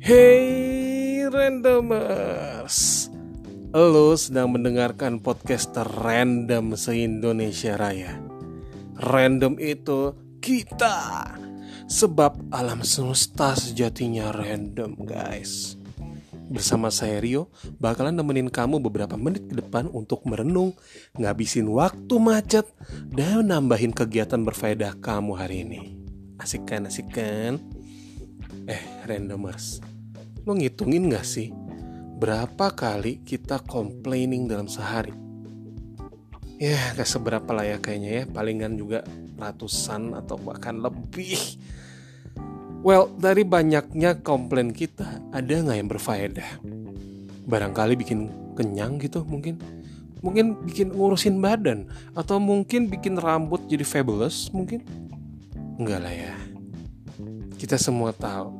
Hey randomers. Lo sedang mendengarkan podcast random se-Indonesia Raya. Random itu kita. Sebab alam semesta sejatinya random guys. Bersama saya Rio bakalan nemenin kamu beberapa menit ke depan untuk merenung, ngabisin waktu macet, dan nambahin kegiatan berfaedah kamu hari ini. Asik kan, asik kan? Eh, randomers, lo ngitungin gak sih berapa kali kita complaining dalam sehari? Ya, gak seberapa lah ya kayaknya ya, palingan juga ratusan atau bahkan lebih. Well, dari banyaknya komplain kita, ada nggak yang berfaedah? Barangkali bikin kenyang gitu mungkin. Mungkin bikin ngurusin badan. Atau mungkin bikin rambut jadi fabulous mungkin. Enggak lah ya. Kita semua tahu.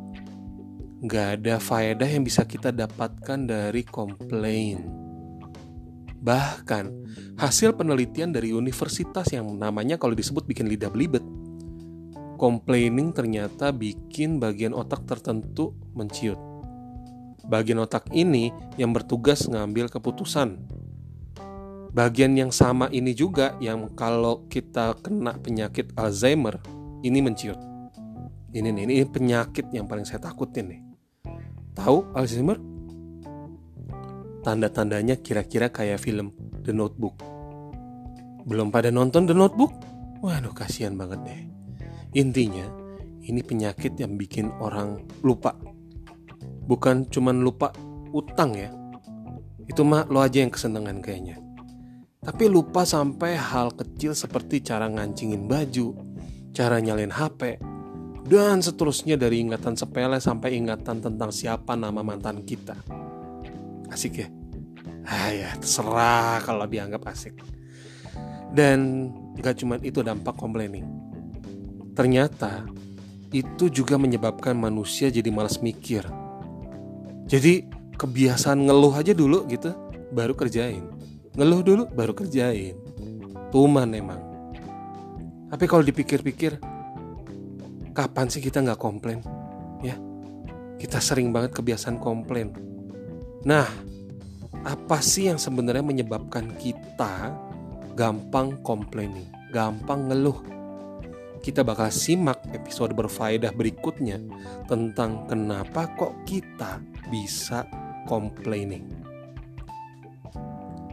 Nggak ada faedah yang bisa kita dapatkan dari komplain. Bahkan, hasil penelitian dari universitas yang namanya kalau disebut bikin lidah belibet complaining ternyata bikin bagian otak tertentu menciut. Bagian otak ini yang bertugas ngambil keputusan. Bagian yang sama ini juga yang kalau kita kena penyakit Alzheimer ini menciut. Ini nih, ini penyakit yang paling saya takutin nih. Tahu Alzheimer? Tanda-tandanya kira-kira kayak film The Notebook. Belum pada nonton The Notebook? Waduh, kasihan banget deh. Intinya, ini penyakit yang bikin orang lupa. Bukan cuman lupa utang ya. Itu mah lo aja yang kesenangan kayaknya. Tapi lupa sampai hal kecil seperti cara ngancingin baju, cara nyalain HP, dan seterusnya dari ingatan sepele sampai ingatan tentang siapa nama mantan kita. Asik ya? Ah ya, terserah kalau dianggap asik. Dan gak cuma itu dampak complaining ternyata itu juga menyebabkan manusia jadi malas mikir. Jadi kebiasaan ngeluh aja dulu gitu, baru kerjain. Ngeluh dulu, baru kerjain. Tuman emang. Tapi kalau dipikir-pikir, kapan sih kita nggak komplain? Ya, kita sering banget kebiasaan komplain. Nah, apa sih yang sebenarnya menyebabkan kita gampang complaining, gampang ngeluh? kita bakal simak episode berfaedah berikutnya tentang kenapa kok kita bisa complaining.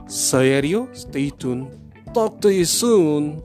Saya Rio, stay tune. Talk to you soon.